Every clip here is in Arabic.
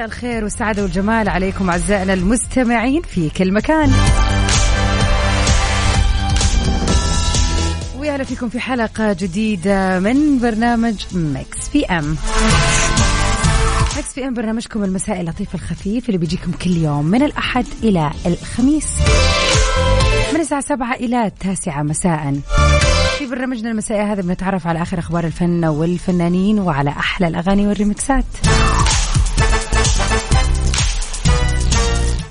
مساء الخير والسعادة والجمال عليكم أعزائنا المستمعين في كل مكان. ويا هلا فيكم في حلقة جديدة من برنامج Mix PM. Mix PM برنامجكم المسائي اللطيف الخفيف اللي بيجيكم كل يوم من الأحد إلى الخميس. من الساعة سبعة إلى التاسعة مساء. في برنامجنا المسائي هذا بنتعرف على آخر أخبار الفن والفنانين وعلى أحلى الأغاني والريمكسات.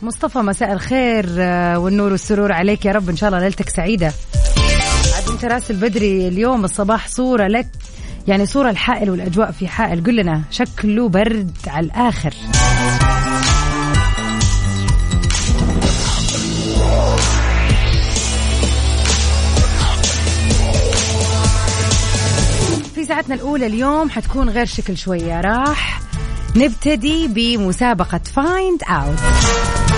مصطفى مساء الخير آه، والنور والسرور عليك يا رب. إن شاء الله ليلتك سعيدة. عاد أنت راس البدري اليوم الصباح صورة لك يعني صورة الحائل والأجواء في حائل. قل لنا شكله برد على الآخر. في ساعتنا الأولى اليوم حتكون غير شكل شوية راح نبتدي بمسابقة Find Out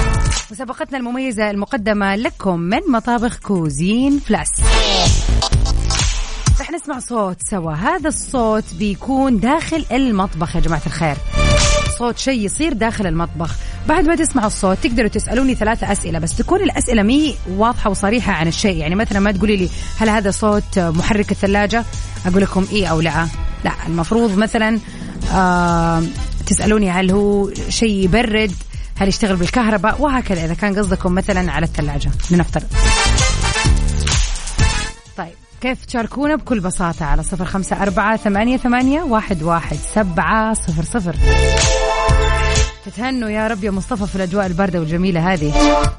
مسابقتنا المميزة المقدمة لكم من مطابخ Cuisine Plus رح نسمع صوت سوا. هذا الصوت بيكون داخل المطبخ يا جماعة الخير. صوت شيء يصير داخل المطبخ. بعد ما تسمعوا الصوت تقدروا تسألوني ثلاثة أسئلة بس تكون الأسئلة مي واضحة وصريحة عن الشيء. يعني مثلا ما تقولي لي هل هذا صوت محرك الثلاجة؟ أقول لكم إيه أو لا. لا المفروض مثلا آه تسألوني هل هو شيء يبرد. هل يشتغل بالكهرباء وهكذا إذا كان قصدكم مثلا على الثلاجة. لنفترض. طيب كيف تشاركونا بكل بساطة على صفر خمسة أربعة ثمانية, ثمانية واحد, واحد سبعة صفر صفر. تتهنوا يا رب يا مصطفى في الأجواء الباردة والجميلة هذه.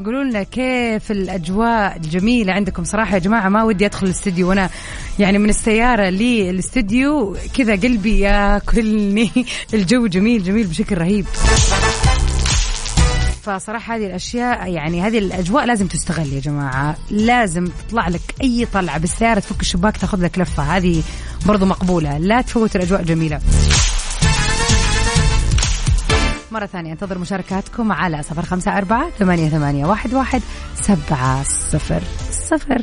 قولوا لنا كيف الأجواء الجميلة عندكم. صراحة يا جماعة ما ودي أدخل الاستديو. وأنا يعني من السيارة للاستديو كذا قلبي ياكلني. الجو جميل جميل بشكل رهيب. فصراحة هذه الأشياء يعني هذه الأجواء لازم تستغل يا جماعة. لازم تطلع لك أي طلعة بالسيارة تفك الشباك تاخذ لك لفة. هذه برضو مقبولة. لا تفوت الأجواء جميلة مرة ثانية انتظر مشاركاتكم على صفر خمسة أربعة ثمانية, ثمانية واحد, واحد سبعة صفر صفر.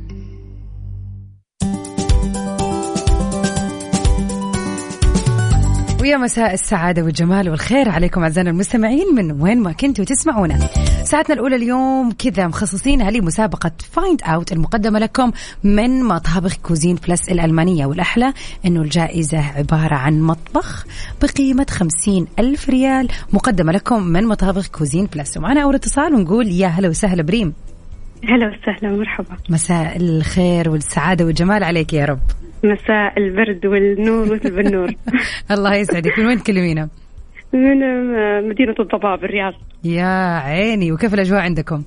ويا مساء السعادة والجمال والخير عليكم أعزائنا المستمعين من وين ما كنتوا تسمعونا. ساعتنا الأولى اليوم كذا مخصصينها لمسابقة Find Out المقدمة لكم من مطابخ Cuisine Plus الألمانية. والأحلى أنه الجائزة عبارة عن مطبخ بقيمة خمسين ألف ريال مقدمة لكم من مطابخ Cuisine Plus ومعنا أول اتصال ونقول يا هلا وسهلا بريم. هلا وسهلا ومرحبا. مساء الخير والسعادة والجمال عليك يا رب. مساء البرد والنور والبنور الله يسعدك. من وين تكلمينا؟ من آه، مدينة الضباب الرياض. يا عيني وكيف الأجواء عندكم؟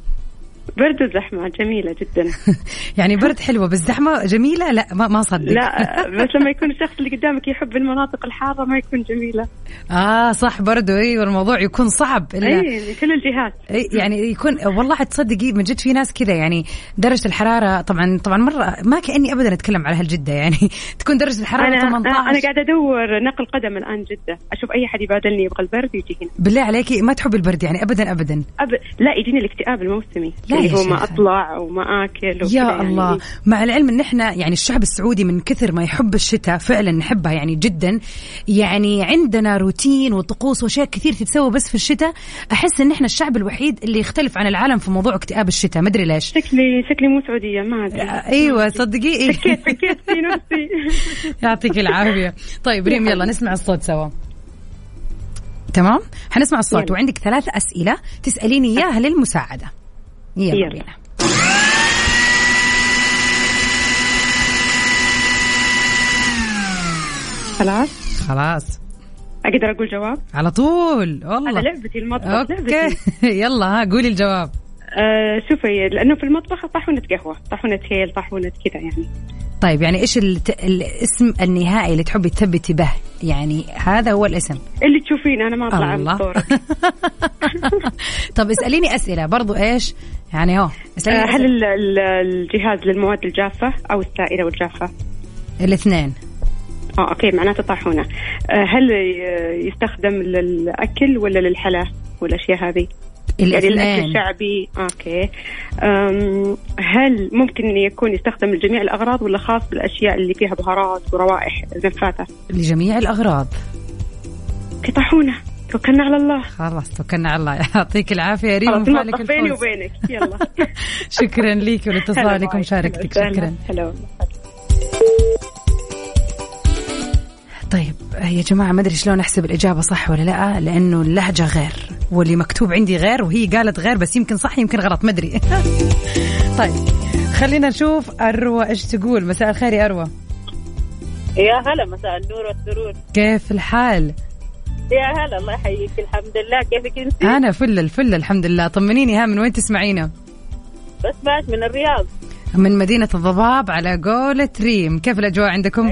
برد وزحمة جميلة جدا. يعني برد حلوة بس زحمة جميلة؟ لا ما ما صدق. لا بس لما يكون الشخص اللي قدامك يحب المناطق الحارة ما يكون جميلة. آه صح برضو أيوه الموضوع يكون صعب. إلا أي كل الجهات. يعني يكون والله تصدقي من جد في ناس كذا يعني درجة الحرارة طبعا طبعا مرة ما كأني ابدا أتكلم على هالجدة يعني تكون درجة الحرارة أنا 18 أنا قاعدة أدور نقل قدم الآن جدة أشوف أي حد يبادلني يبغى البرد يجي هنا بالله عليكي ما تحبي البرد يعني؟ ابدا ابدا. أب... لا يجيني الاكتئاب الموسمي. لا اللي هو ما. أطلع وما آكل يا يعني. الله. مع العلم إن إحنا يعني الشعب السعودي من كثر ما يحب الشتاء فعلا نحبها يعني جدا. يعني عندنا روتين وطقوس وأشياء كثير تتسوى بس في الشتاء. أحس إن إحنا الشعب الوحيد اللي يختلف عن العالم في موضوع اكتئاب الشتاء. ما أدري ليش. شكلي شكلي مو سعودية ما أدري. أيوه صدقي. إيه. فكيت فكيت في نفسي. يعطيك العافية. طيب ريم يلا نسمع الصوت سوا. تمام؟ حنسمع الصوت. يلا. وعندك ثلاث أسئلة تسأليني إياها للمساعدة. يلا يلا. بينا. خلاص؟ خلاص. أقدر أقول جواب؟ على طول. والله. لعبتي المطبخ أوكي. لعبتي. يلا ها قولي الجواب. آه شوفي لأنه في المطبخ طاحونة قهوة طاحونة هيل طاحونة كذا يعني. طيب يعني إيش. الاسم النهائي اللي تحبي تثبتي به؟ يعني هذا هو الاسم. اللي تشوفيني أنا ما أطلع الصورة. طب اسأليني أسئلة برضو إيش؟ يعني هو اسأليني آه، هل الجهاز للمواد الجافة أو السائلة والجافة؟ الاثنين. آه أوكي معناته طاحونة. آه، هل يستخدم للأكل ولا للحلا والأشياء هذه؟ يعني الاكل الاثنين الشعبي. أوكي. هل ممكن أن يكون يستخدم لجميع الأغراض ولا خاص بالأشياء اللي فيها بهارات وروائح نفاثه؟ لجميع الأغراض. طاحونه توكلنا على الله. خلاص توكلنا على الله. يعطيك العافية يا ريم وفالك بيني وبينك. يلا. شكرا لك ولاتصالك ومشاركتك. شكرا. هلا يا جماعة ما أدري شلون أحسب الإجابة صح ولا لا لأنه اللهجة غير واللي مكتوب عندي غير وهي قالت غير بس يمكن صح يمكن غلط ما أدري. طيب خلينا نشوف أروى إيش تقول. مساء الخير يا أروى. يا هلا مساء النور والسرور. كيف الحال؟ يا هلا الله يحييك الحمد لله. كيفك أنت؟ أنا فل الفل الحمد لله. طمنيني ها من وين تسمعينا؟ بس مات من الرياض. من مدينة الضباب على قولة ريم. كيف الأجواء عندكم؟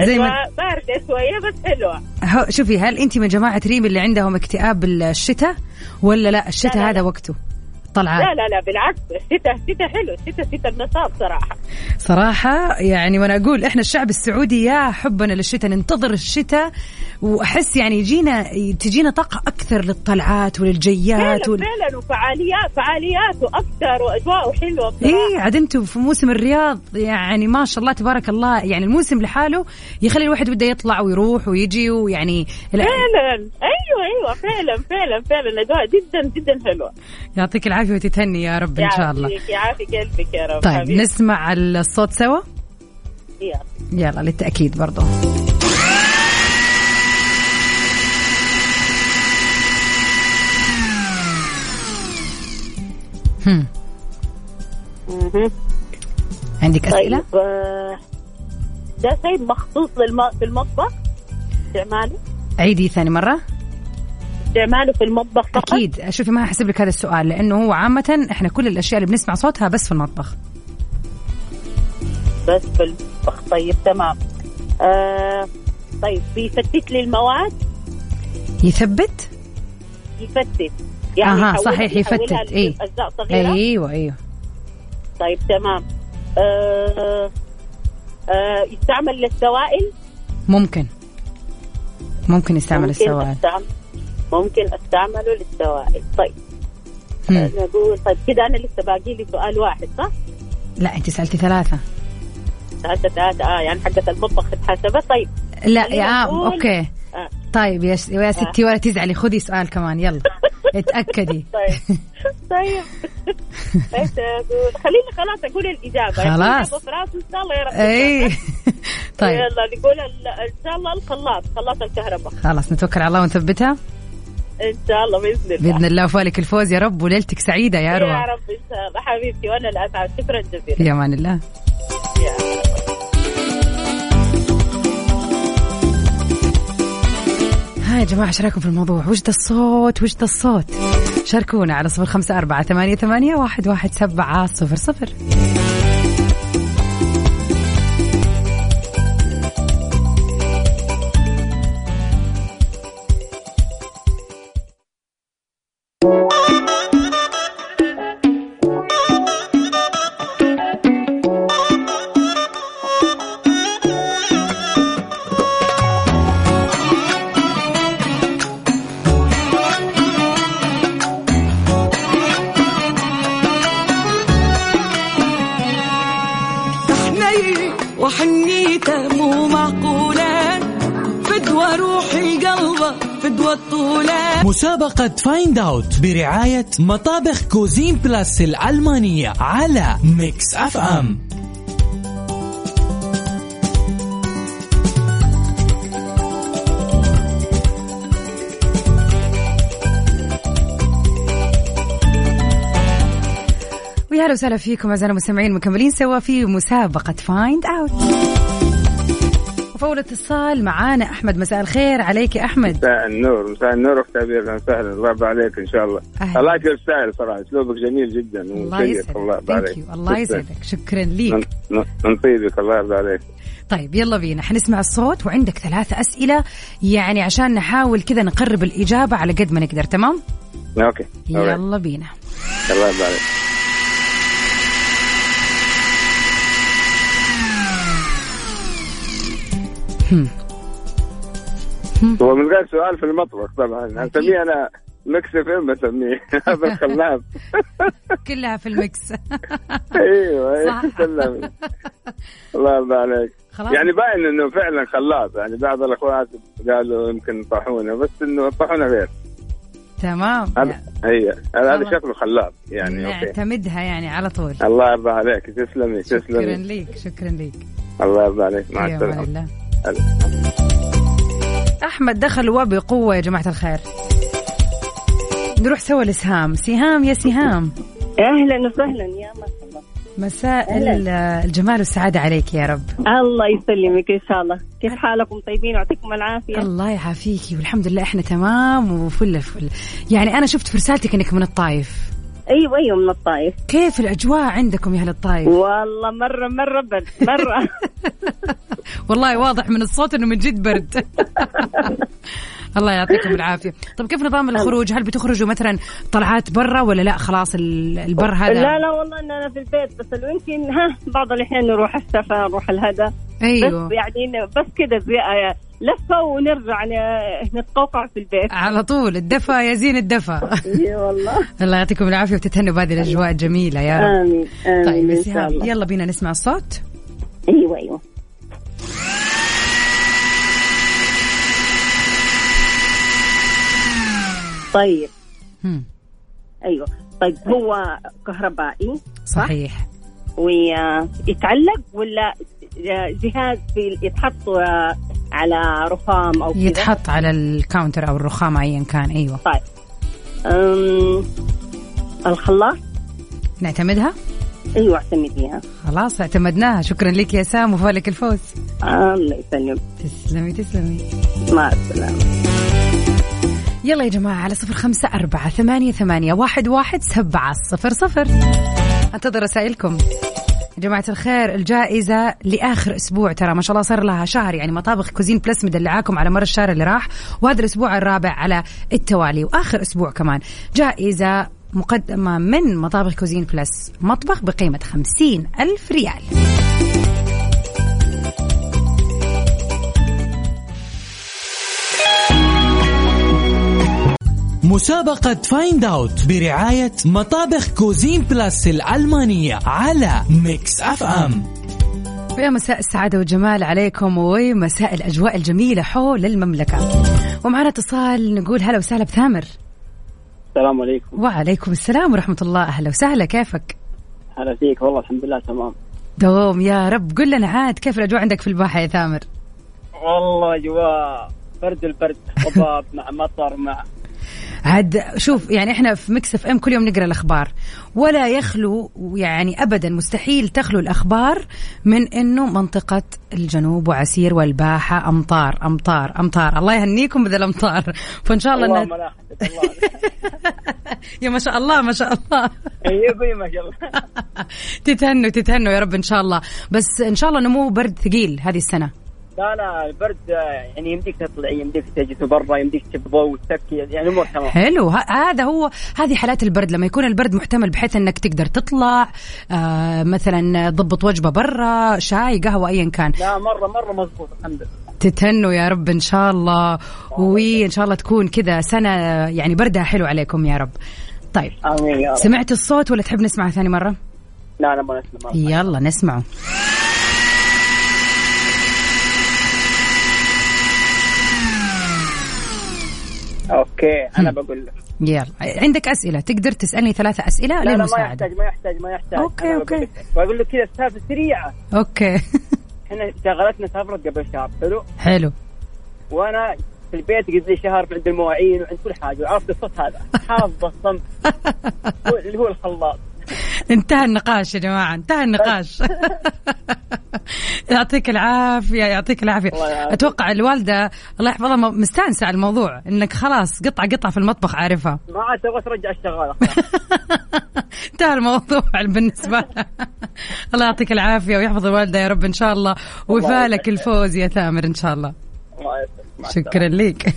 زي ما أجواء باردة شوية بس حلوة. شوفي هل أنت من جماعة ريم اللي عندهم اكتئاب بالشتاء؟ ولا لا الشتاء لا، هذا لا. وقته؟ طلعات لا لا لا بالعكس. الشتاء الشتاء حلو. الشتاء شتاء النشاط صراحة. صراحة يعني وأنا أقول إحنا الشعب السعودي يا حبنا للشتاء ننتظر الشتاء وأحس يعني يجينا تجينا طاقة أكثر للطلعات وللجيات فعلا وال... فعلا وفعاليات فعاليات وأكثر وأجواء حلوة بصراحة إيه عاد أنتم في موسم الرياض يعني ما شاء الله تبارك الله يعني الموسم لحاله يخلي الواحد بده يطلع ويروح ويجي ويعني لا- فعلا. أيوة أيوة فعلا فعلا فعلا. الأجواء جدا جدا حلوة. يعطيك العافية وتتهني يا رب إن شاء الله يعافيك يعافي قلبك يا رب طيب حبيبي. نسمع الصوت سوا يلا. يلا للتأكيد برضو هم. عندك أسئلة؟ طيب آه، ده شيء مخصوص للم... في المطبخ استعماله عيدي ثاني مرة استعماله في المطبخ فقط؟ أكيد. شوفي ما هحسب لك هذا السؤال لأنه هو عامة إحنا كل الأشياء اللي بنسمع صوتها بس في المطبخ. بس في المطبخ. طيب تمام. آه طيب بيفتت لي المواد؟ يثبت؟ يفتت. أها، يحولها- صحيح، يفتت، يحولها إيه. لأجزاء صغيرة؟ أيوة أيوة. طيب تمام. آه آه يستعمل للسوائل؟ ممكن. ممكن يستعمل ممكن السوائل. أستعمل ممكن أستعمله للسوائل. طيب. نقول طيب كده أنا لسه باقي لي سؤال واحد صح؟ لا أنت سألتي ثلاثة. ثلاثة ثلاثة آه يعني حقة المطبخ اتحسبت طيب. لا يا نقول- okay. آه. طيب يا, س- يا ستي ولا تزعلي. خذي سؤال كمان يلا. اتأكدي. طيب. طيب. إيش أقول خليني خلاص أقول الإجابة. خلاص. في راسي إن شاء الله يا رب. إي. طيب. يلا نقول إن شاء الله الخلاط خلاط الكهرباء. خلاص نتوكل على الله ونثبتها. إن شاء الله بإذن الله بإذن الله وفالك الفوز يا رب وليلتك سعيدة يا يا اروى رب إن شاء الله حبيبتي وأنا الأسعد شكرا جزيلا في أمان الله يا. ها يا جماعة رأيكم في الموضوع؟ وش ده الصوت؟ وش ده الصوت؟ شاركونا على صفر خمسة أربعة ثمانية, ثمانية واحد, واحد سبعة صفر صفر حنين وحنيته مو معقولة فدوى روحي قلبه فدوى الطولة. مسابقة Find Out برعاية مطابخ Cuisine Plus الألمانية على Mix FM ويا هلا وسهلا فيكم أعزائنا المستمعين مكملين سوا في مسابقة Find Out أول اتصال معانا أحمد مساء الخير. عليك يا أحمد. مساء النور مساء النور أختي عبير أهلا وسهلا. الله عليك إن شاء الله. أهلا. الله يجزاك السائل صراحة. أسلوبك جميل جدا الله وشيق. الله يسعدك. يرضى عليك الله يسعدك. شكرا ليك. من- طيبك الله يرضى عليك. طيب يلا بينا. حنسمع الصوت وعندك ثلاثة أسئلة. يعني عشان نحاول كذا نقرب الإجابة على قد ما نقدر تمام؟ Okay. Okay. يلا بينا. الله يرضى عليك. هو من غير سؤال في المطبخ طبعا. اسميه أنا Mix FM بسميه هذا الخلاط كلها في ال mix أيوه. أيوه سلم الله يرضى عليك. خلاص. يعني باين إنه فعلا خلاط يعني بعض الأخوات قالوا يمكن طاحونه بس إنه الطاحونه غير. تمام. هي. هذا. شكله خلاط يعني نعتمدها يعني على طول. الله يرضى عليك. تسلمي شكرا تسلمي ليك شكرا ليك. الله يرضى عليك. مع أمان السلامة. أحمد دخل وبقوة يا جماعة الخير. نروح سوا لسهام. سهام يا سهام. أهلا وسهلا يا مرحبا. مساء ال- الجمال والسعادة عليك يا رب. الله يسلمك إن شاء الله. كيف حالكم؟ طيبين؟ ويعطيكم العافية. الله يعافيكي والحمد لله إحنا تمام وفل الفل. يعني أنا شفت في رسالتك إنك من الطايف. أيوه أيوه من الطايف. كيف الأجواء عندكم يا أهل الطايف؟ والله مرة مرة برد مرة. والله واضح من الصوت إنه من جد برد. الله يعطيكم العافية. طب كيف نظام الخروج؟ هل بتخرجوا مثلا طلعات برا ولا لا؟ خلاص ال- البر هذا. لا لا والله إن أنا في البيت بس يمكن ها بعض الأحيان نروح السفر نروح الهدى. أيوه. بس يعني بس كذا لفة ونرجع نتقوقع في البيت. على طول الدفا يا زين الدفا. إي والله. الله يعطيكم العافية وتتهنوا بهذه الأجواء الجميلة يا رب. آمين آمين طيب يا ان شاء سهام الله. يلا بينا نسمع الصوت أيوه أيوه. طيب. هم. أيوه. طيب هو كهربائي صحيح. ويتعلق ولا جهاز في يتحط على رخام أو كذا؟ يتحط على الكاونتر أو الرخام ايا كان أيوه. طيب. أم... الخلاط؟ نعتمدها؟ أيوه اعتمديها خلاص اعتمدناها. شكرا لك يا سام وفالك الفوز. الله يسلمك. تسلمي تسلمي. مع السلامة. يلا يا جماعة على صفر خمسة أربعة ثمانية, ثمانية واحد, واحد سبعة صفر صفر. أنتظر رسائلكم. يا جماعة الخير الجائزة لآخر أسبوع ترى ما شاء الله صار لها شهر يعني مطابخ Cuisine Plus مدلعاكم على مر الشهر اللي راح وهذا الأسبوع الرابع على التوالي وآخر أسبوع كمان. جائزة مقدمة من مطابخ Cuisine Plus مطبخ بقيمة خمسين ألف ريال. مسابقة Find Out برعاية مطابخ Cuisine Plus الألمانية على Mix FM ويا مساء السعادة والجمال عليكم ومساء الأجواء الجميلة حول المملكة. ومعنا اتصال نقول هلا وسهلا بثامر. السلام عليكم. وعليكم السلام ورحمة الله. أهلا وسهلا كيفك؟ هلا فيك والله الحمد لله تمام. دوم يا رب قل لنا عاد كيف الأجواء عندك في الباحة يا ثامر؟ والله أجواء برد البرد ضباب مع مطر مع عاد شوف يعني إحنا في Mix FM كل يوم نقرأ الأخبار. ولا يخلو يعني ابدا مستحيل تخلو الأخبار من إنه منطقة الجنوب وعسير والباحة. أمطار أمطار أمطار. الله يهنيكم بذا الأمطار. فإن شاء الله الله يا ما شاء الله ما شاء الله. يبي ما شاء الله. تتهنوا تتهنوا يا رب إن شاء الله. بس إن شاء الله انه مو برد ثقيل هذه السنة. لا لا البرد آه، يعني يمديك تطلع يمديك تجلس برا يمديك ضوء وتسكي يعني امور تمام. حلو. هذا هو هذه حالات البرد. لما يكون البرد محتمل بحيث إنك تقدر تطلع آه مثلا تضبط وجبة برا شاي قهوة ايا كان. لا مرة مرة مضبوط الحمد لله. تتهنوا يا رب إن شاء الله. وإن شاء الله تكون كذا سنة يعني بردها حلو عليكم يا رب. طيب. آمين يا رب. سمعت الصوت ولا تحب نسمعه ثاني مرة؟ لا لا ما نسمع. مرة. يلا نسمعه. okay أنا بقول لك. يلا. عندك أسئلة؟ تقدر تسألني ثلاثة أسئلة لا لا ما للمساعده يحتاج ما يحتاج ما يحتاج. okay، أنا okay. بقول لك- كذا السالفه سريعة. okay. إحنا شغلتنا سافرت قبل شهر حلو؟ حلو. وأنا في البيت قد لي شهر عند المواعين وعند كل حاجة. وعرفت الصوت هذا؟ حافظ الصمت. اللي هو الخلاط. انتهى النقاش يا جماعة انتهى النقاش. يعطيك العافية يعطيك العافية. أتوقع الوالدة الله يحفظها مستانسة على الموضوع إنك خلاص قطعة قطعة في المطبخ عارفها. ما عاد تبغى ترجع الشغاله انتهى الموضوع بالنسبة لها الله يعطيك العافية ويحفظ الوالدة يا رب إن شاء الله ويفالك الفوز يا ثامر إن شاء الله. شكرا لك.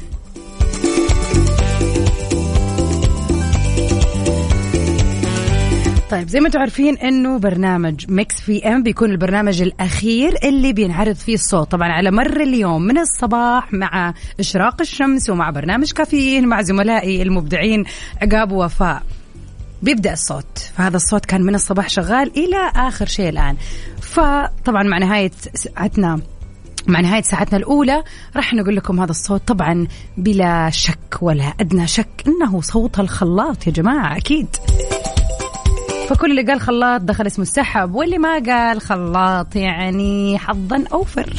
طيب زي ما أنتم عارفين إنه برنامج ميكس في إم بيكون البرنامج الأخير اللي بينعرض فيه الصوت. طبعا على مر اليوم من الصباح مع إشراق الشمس ومع برنامج كافيين مع زملائي المبدعين عقاب ووفاء بيبدأ الصوت. فهذا الصوت كان من الصباح شغال إلى آخر شيء الآن. فطبعا مع نهاية ساعتنا مع نهاية ساعتنا الأولى راح نقول لكم هذا الصوت طبعا بلا شك ولا أدنى شك إنه صوت الخلاط يا جماعة أكيد. فكل اللي قال خلاط دخل اسمه السحب واللي ما قال خلاط يعني حظا أوفر.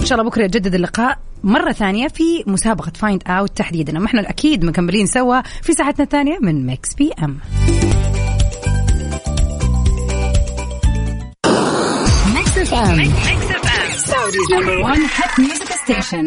إن شاء الله بكرة يتجدد اللقاء. مرة ثانية في مسابقة Find Out تحديدا ما إحنا أكيد مكملين سوا في ساعتنا الثانية من Mix PM Mix FM Saudi's number one hit music station.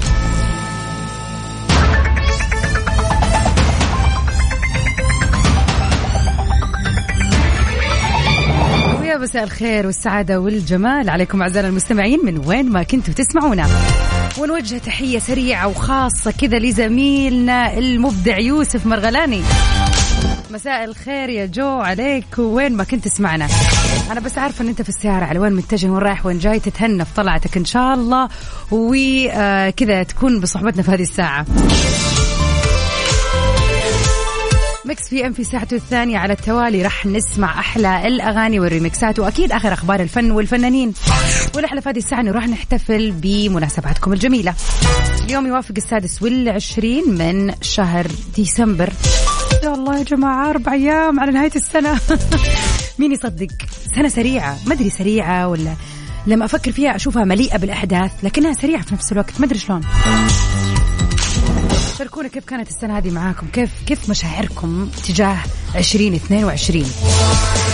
مساء الخير والسعادة والجمال عليكم أعزائنا المستمعين من وين ما كنتوا تسمعونا. ونوجه تحية سريعة وخاصة كذا لزميلنا المبدع يوسف مرغلاني. مساء الخير يا جو عليك وين ما كنت تسمعنا. أنا بس عارفة إن أنت في السيارة على وين متجه وين رايح وين جاي تتهنى في طلعتك إن شاء الله وكذا تكون بصحبتنا في هذه الساعة. Mix PM في ساعته الثانية على التوالي. راح نسمع أحلى الأغاني والريمكسات وأكيد آخر أخبار الفن والفنانين. والأحلى في هذه الساعة إنه راح نحتفل بمناسباتكم الجميلة. اليوم يوافق السادس والعشرين من شهر ديسمبر. يا الله يا جماعة أربع أيام على نهاية السنة. مين يصدق؟ سنة سريعة. ما أدري سريعة ولا لما أفكر فيها أشوفها مليئة بالأحداث لكنها سريعة في نفس الوقت. ما أدري شلون. شاركونا كيف كانت السنة هذه معاكم؟ كيف كيف مشاعركم تجاه 2022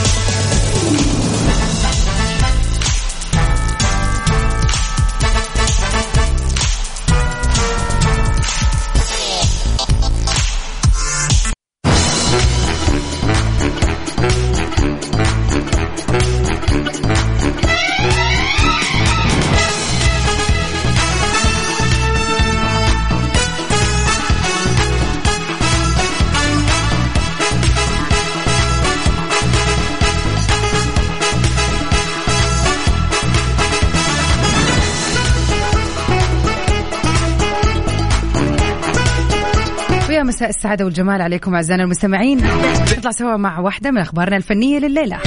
مساء السعادة والجمال عليكم أعزائنا المستمعين. نطلع سوا مع واحدة من أخبارنا الفنية لليلة.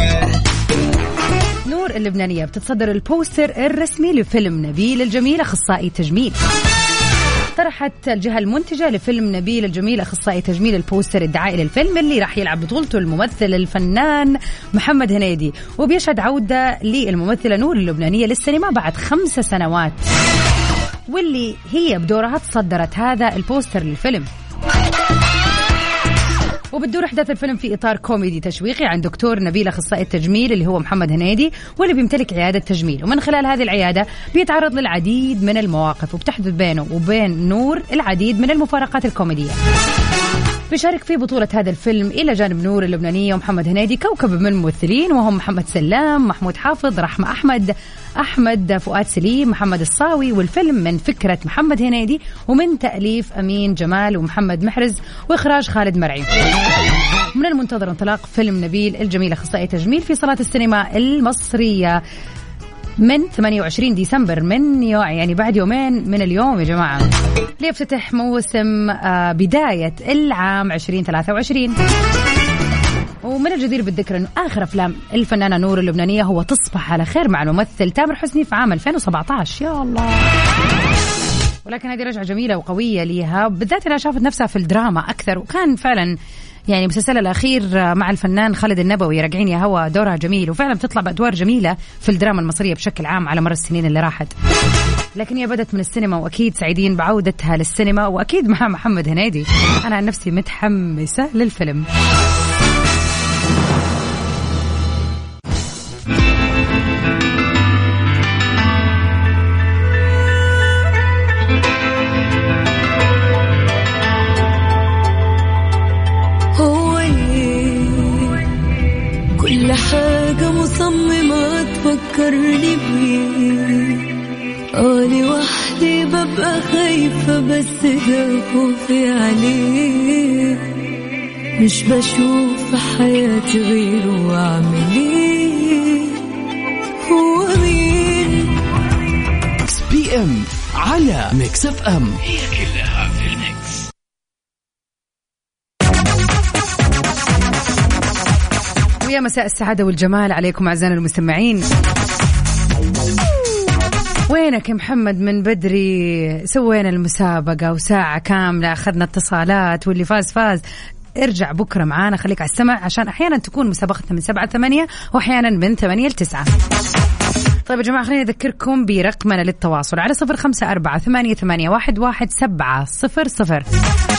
نور اللبنانية بتتصدر البوستر الرسمي لفيلم نبيل الجميل أخصائي تجميل. طرحت الجهة المنتجة لفيلم نبيل الجميل أخصائي تجميل البوستر الدعائي للفيلم اللي راح يلعب بطولته الممثل الفنان محمد هنيدي. وبيشهد عودة للممثلة نور اللبنانية للسينما بعد خمس سنوات. واللي هي بدورها تصدرت هذا البوستر للفيلم. وبتدور أحداث الفيلم في إطار كوميدي تشويقي عن دكتور نبيل أخصائي التجميل اللي هو محمد هنيدي واللي بيمتلك عيادة تجميل. ومن خلال هذه العيادة بيتعرض للعديد من المواقف وبتحدث بينه وبين نور العديد من المفارقات الكوميدية. بيشارك في بطولة هذا الفيلم إلى جانب نور اللبنانية ومحمد هنيدي كوكب من الممثلين وهم محمد سلام محمود حافظ رحمة أحمد أحمد فؤاد سليم محمد الصاوي والفيلم من فكرة محمد هنيدي ومن تأليف أمين جمال ومحمد محرز وإخراج خالد مرعي. من المنتظر انطلاق فيلم نبيل الجميل أخصائي تجميل في صالات السينما المصرية. من 28 ديسمبر من يعني بعد يومين من اليوم يا جماعة. ليفتتح موسم آه، بداية العام 2023 ومن الجدير بالذكر إنه آخر أفلام الفنانة نور اللبنانية هو تصبح على خير مع الممثل تامر حسني في عام 2017 يا الله. ولكن هذه رجعة جميلة وقوية ليها بالذات إنها شافت نفسها في الدراما أكثر وكان فعلا يعني مسلسلها الأخير مع الفنان خالد النبوي راجعين يا هوا دورها جميل. وفعلا بتطلع بأدوار جميلة في الدراما المصرية بشكل عام على مر السنين اللي راحت. لكن هي بدت من السينما وأكيد سعيدين بعودتها للسينما وأكيد مع محمد هنيدي. أنا عن نفسي متحمسة للفيلم. ببقى خايفة بس ده خوفي عليه. مش بشوف في حياتي غيره وأعمل إيه؟ هو مين؟ Mix PM على Mix FM هي كلها في ال mix. ويا مساء السعادة والجمال عليكم أعزائنا المستمعين. وينك يا محمد من بدري؟ سوينا المسابقة وساعة كاملة أخذنا اتصالات واللي فاز فاز. ارجع بكرة معانا خليك على السمع عشان أحيانا تكون مسابقتنا من سبعة ثمانية وأحيانا من ثمانية لتسعة. طيب يا جماعة خليني أذكركم برقمنا للتواصل على صفر خمسة أربعة ثمانية, ثمانية واحد, واحد سبعة صفر صفر.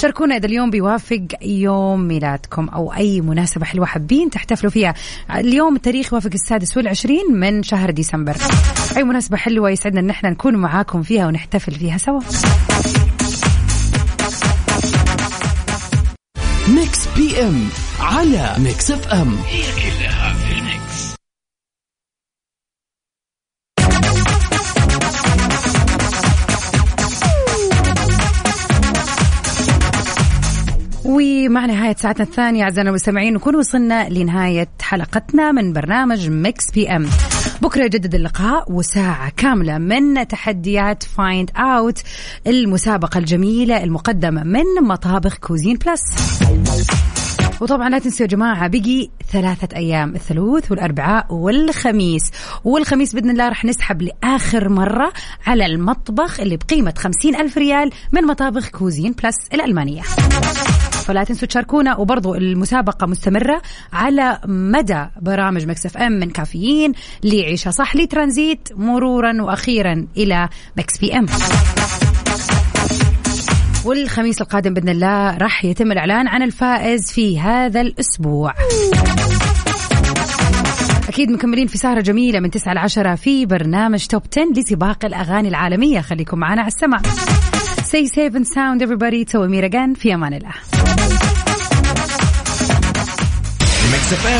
شاركونا إذا اليوم بيوافق يوم ميلادكم أو أي مناسبة حلوة حابين تحتفلوا فيها. اليوم التاريخ يوافق السادس والعشرين من شهر ديسمبر. أي مناسبة حلوة يسعدنا أن إحنا نكون معاكم فيها ونحتفل فيها سوا. Mix PM على Mix FM. هي كلها ومع نهاية ساعتنا الثانية أعزائنا المستمعين نكون وصلنا لنهاية حلقتنا من برنامج Mix PM بكرة يجدد اللقاء وساعة كاملة من تحديات Find Out المسابقة الجميلة المقدمة من مطابخ Cuisine Plus وطبعا لا تنسوا يا جماعة بقي ثلاثة أيام الثلاث والأربعاء والخميس. والخميس بإذن الله رح نسحب لآخر مرة على المطبخ اللي بقيمة خمسين ألف ريال من مطابخ Cuisine Plus الألمانية. فلا تنسوا تشاركونا وبرضو المسابقة مستمرة على مدى برامج Mix FM من كافيين لعيشة صح لترانزيت مرورا وأخيرا إلى Mix PM والخميس القادم بإذن الله راح يتم الإعلان عن الفائز في هذا الأسبوع. أكيد مكملين في سهرة جميلة من 9 ل 10 في برنامج Top 10 لسباق الأغاني العالمية خليكم معنا على السمع. Stay safe and sound everybody تو امير في أمان الله. ميكس اف ام